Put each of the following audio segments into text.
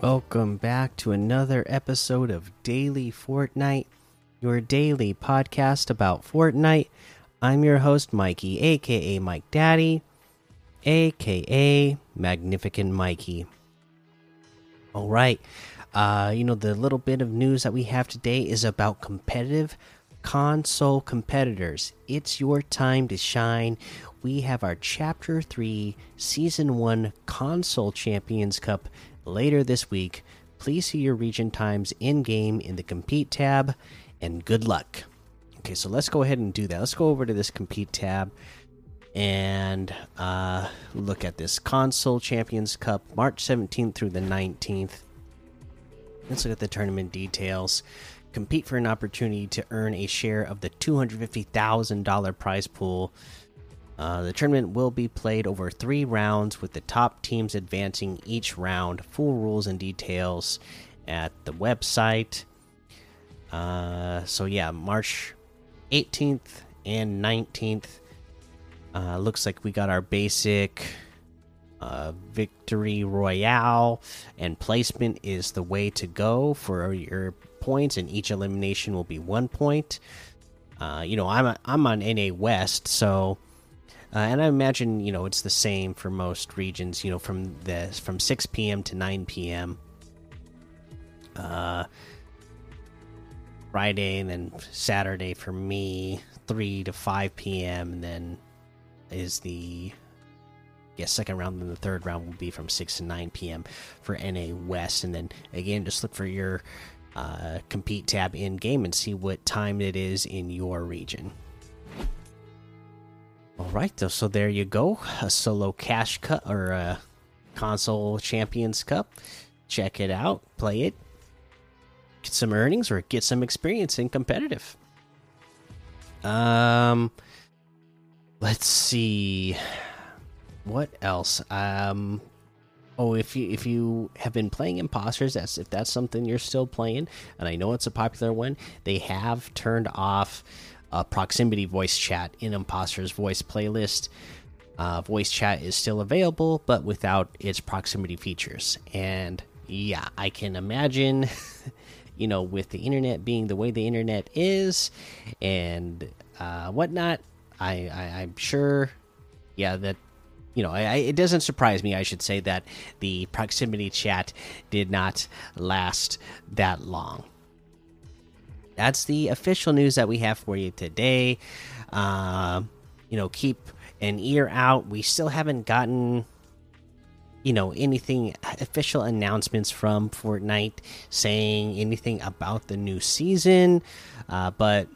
Welcome back to another episode of Daily Fortnite, your daily podcast about Fortnite. I'm your host, Mikey, aka Mike Daddy, aka Magnificent Mikey. All right, uh, you know, the little bit of news that we have today is about competitive console competitors. It's your time to shine. We have our Chapter 3 Season 1 Console Champions Cup later this week. Please see your region times in game in the compete tab and good luck. Okay, so let's go ahead and do that. Let's go over to this compete tab and uh, look at this console champions cup March 17th through the 19th. Let's look at the tournament details. Compete for an opportunity to earn a share of the $250,000 prize pool uh, the tournament will be played over three rounds with the top teams advancing each round. Full rules and details at the website. Uh, so, yeah, March 18th and 19th. Uh, looks like we got our basic uh, victory royale, and placement is the way to go for your points, and each elimination will be one point. Uh, you know, I'm I'm on NA West, so uh, and I imagine you know it's the same for most regions. You know, from the from 6 p.m. to 9 p.m. Uh, Friday and then Saturday for me, 3 to 5 p.m. And then is the yeah second round and the third round will be from 6 to 9 p.m. for NA West. And then again, just look for your uh, compete tab in game and see what time it is in your region. Right, so there you go. A solo cash cut or a console champions cup. Check it out, play it, get some earnings or get some experience in competitive. Um, let's see, what else? Um, oh, if you if you have been playing imposters, that's if that's something you're still playing, and I know it's a popular one. They have turned off uh, proximity voice chat in Imposter's Voice playlist. Uh, voice chat is still available, but without its proximity features. And yeah, I can imagine, you know, with the internet being the way the internet is and uh, whatnot, I, I am sure, yeah, that you know, I, it doesn't surprise me. I should say that the proximity chat did not last that long that's the official news that we have for you today. Uh, you know, keep an ear out. We still haven't gotten, you know, anything official announcements from Fortnite saying anything about the new season, uh, but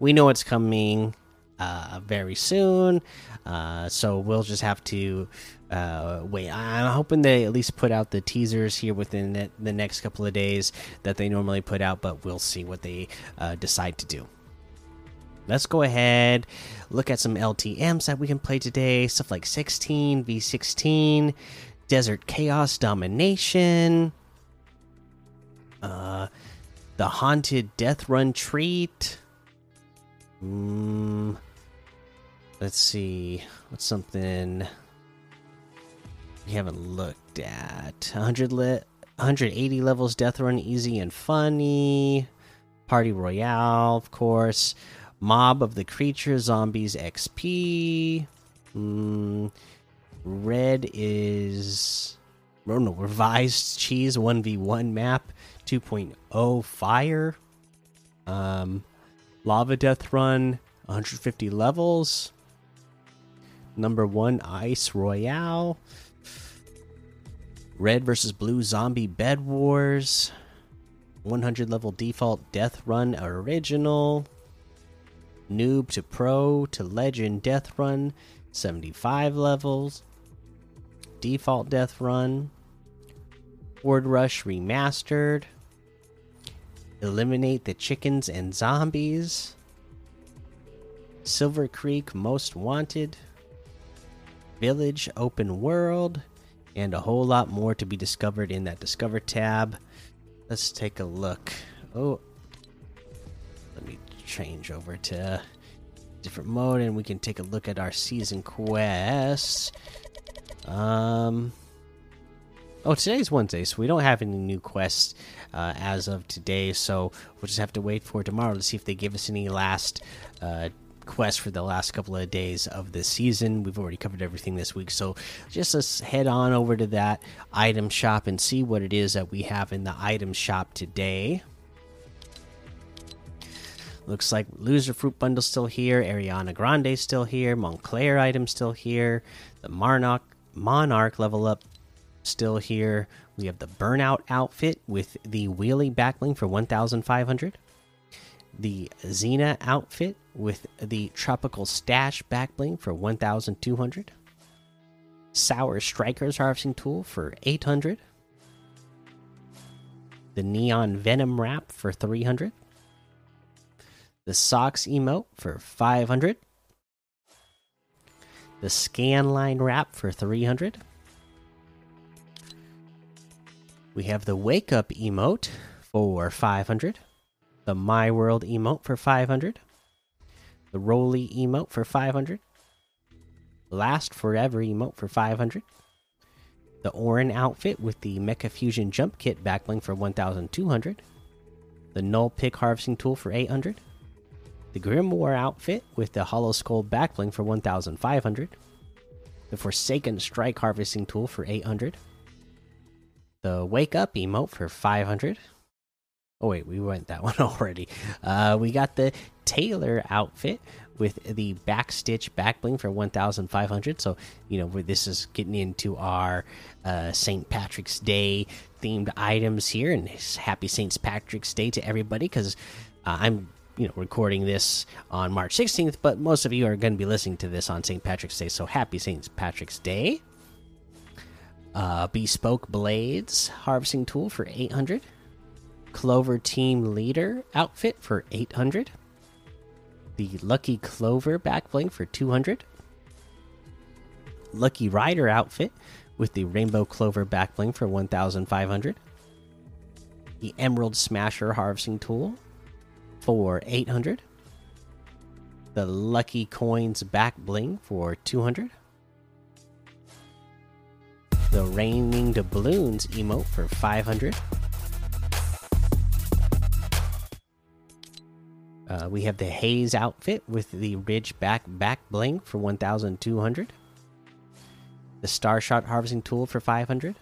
we know it's coming uh, very soon. Uh, so we'll just have to uh, wait. I'm hoping they at least put out the teasers here within the next couple of days that they normally put out, but we'll see what they uh, decide to do. Let's go ahead, look at some LTMs that we can play today. Stuff like 16, V16, Desert Chaos Domination, uh, the Haunted Death Run Treat. Mm, let's see. What's something we haven't looked at? 100 lit. 180 levels death run easy and funny party royale of course mob of the creature zombies xp mm, red is oh no revised cheese 1v1 map 2.0 fire um lava death run 150 levels number one ice royale Red versus Blue Zombie Bed Wars. 100 level default Death Run Original. Noob to Pro to Legend Death Run. 75 levels. Default Death Run. Horde Rush Remastered. Eliminate the Chickens and Zombies. Silver Creek Most Wanted. Village Open World and a whole lot more to be discovered in that Discover tab. Let's take a look. Oh, let me change over to different mode and we can take a look at our season quests. Um, Oh, today's Wednesday, so we don't have any new quests uh, as of today. So we'll just have to wait for tomorrow to see if they give us any last uh, quests for the last couple of days of this season. We've already covered everything this week, so just let's head on over to that item shop and see what it is that we have in the item shop today. Looks like Loserfruit bundle still here, Ariana Grande still here, Montclair item still here, the Monarch Monarch level up still here. We have the Burnout outfit with the wheelie backbling for 1,500. The Xena outfit with the Tropical Stash backbling for 1,200. Sour Strikers harvesting tool for 800. The Neon Venom wrap for 300. The Socks emote for 500. The Scanline wrap for 300 We have the Wake Up emote for 500. The My World emote for 500. The Rollie emote for 500. Last Forever emote for 500. The Orin outfit with the Mecha Fusion Jump Kit backbling for 1200. The Null Pick Harvesting Tool for 800. The Grimoire outfit with the Hollow Skull backbling for 1500. The Forsaken Strike Harvesting Tool for 800 the wake up emote for 500 oh wait we went that one already. Uh we got the taylor outfit with the backstitch backbling for 1500 so you know this is getting into our uh st patrick's day themed items here and happy st patrick's day to everybody because uh, i'm you know recording this on march 16th but most of you are going to be listening to this on st patrick's day. So happy st patrick's day uh, bespoke blades harvesting tool for 800 clover team leader outfit for 800 the lucky clover back bling for 200 lucky rider outfit with the rainbow clover back bling for 1500 the emerald smasher harvesting tool for 800 the lucky coins back bling for 200 the Raining Doubloons emote for 500. Uh, we have the Haze outfit with the Ridge Back Back Bling for 1,200. The Starshot Harvesting Tool for 500.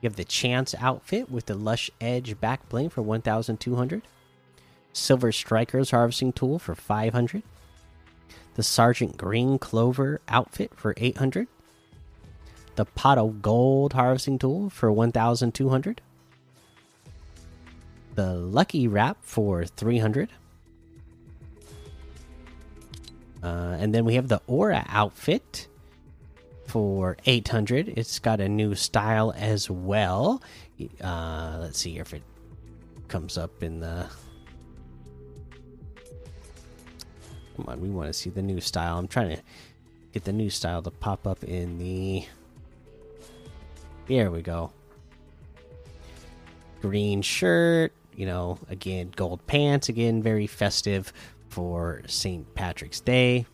You have the Chance outfit with the Lush Edge Back Bling for 1,200. Silver Strikers Harvesting Tool for 500. The Sergeant Green Clover outfit for 800 the pot of gold harvesting tool for 1200 the lucky wrap for 300 uh, and then we have the aura outfit for 800 it's got a new style as well. Uh, let's see if it comes up in the come on we want to see the new style. I'm trying to get the new style to pop up in the here we go. Green shirt, you know, again, gold pants, again, very festive for St. Patrick's Day.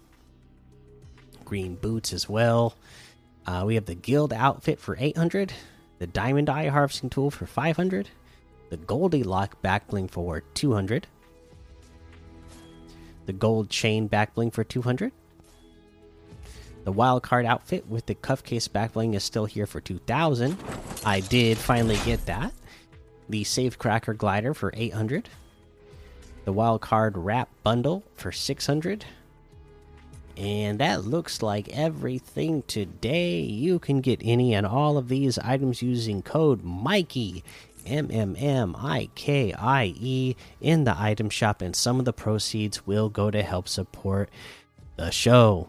Green boots as well. Uh, we have the guild outfit for 800, the diamond eye harvesting tool for 500, the Goldilock backbling for 200, the gold chain backbling for 200, the wild card outfit with the cuff case backbling is still here for 2000. I did finally get that. The Safe Cracker glider for 800. The wild card wrap bundle for 600. And that looks like everything today. You can get any and all of these items using code Mikey M M M I K I E in the item shop, and some of the proceeds will go to help support the show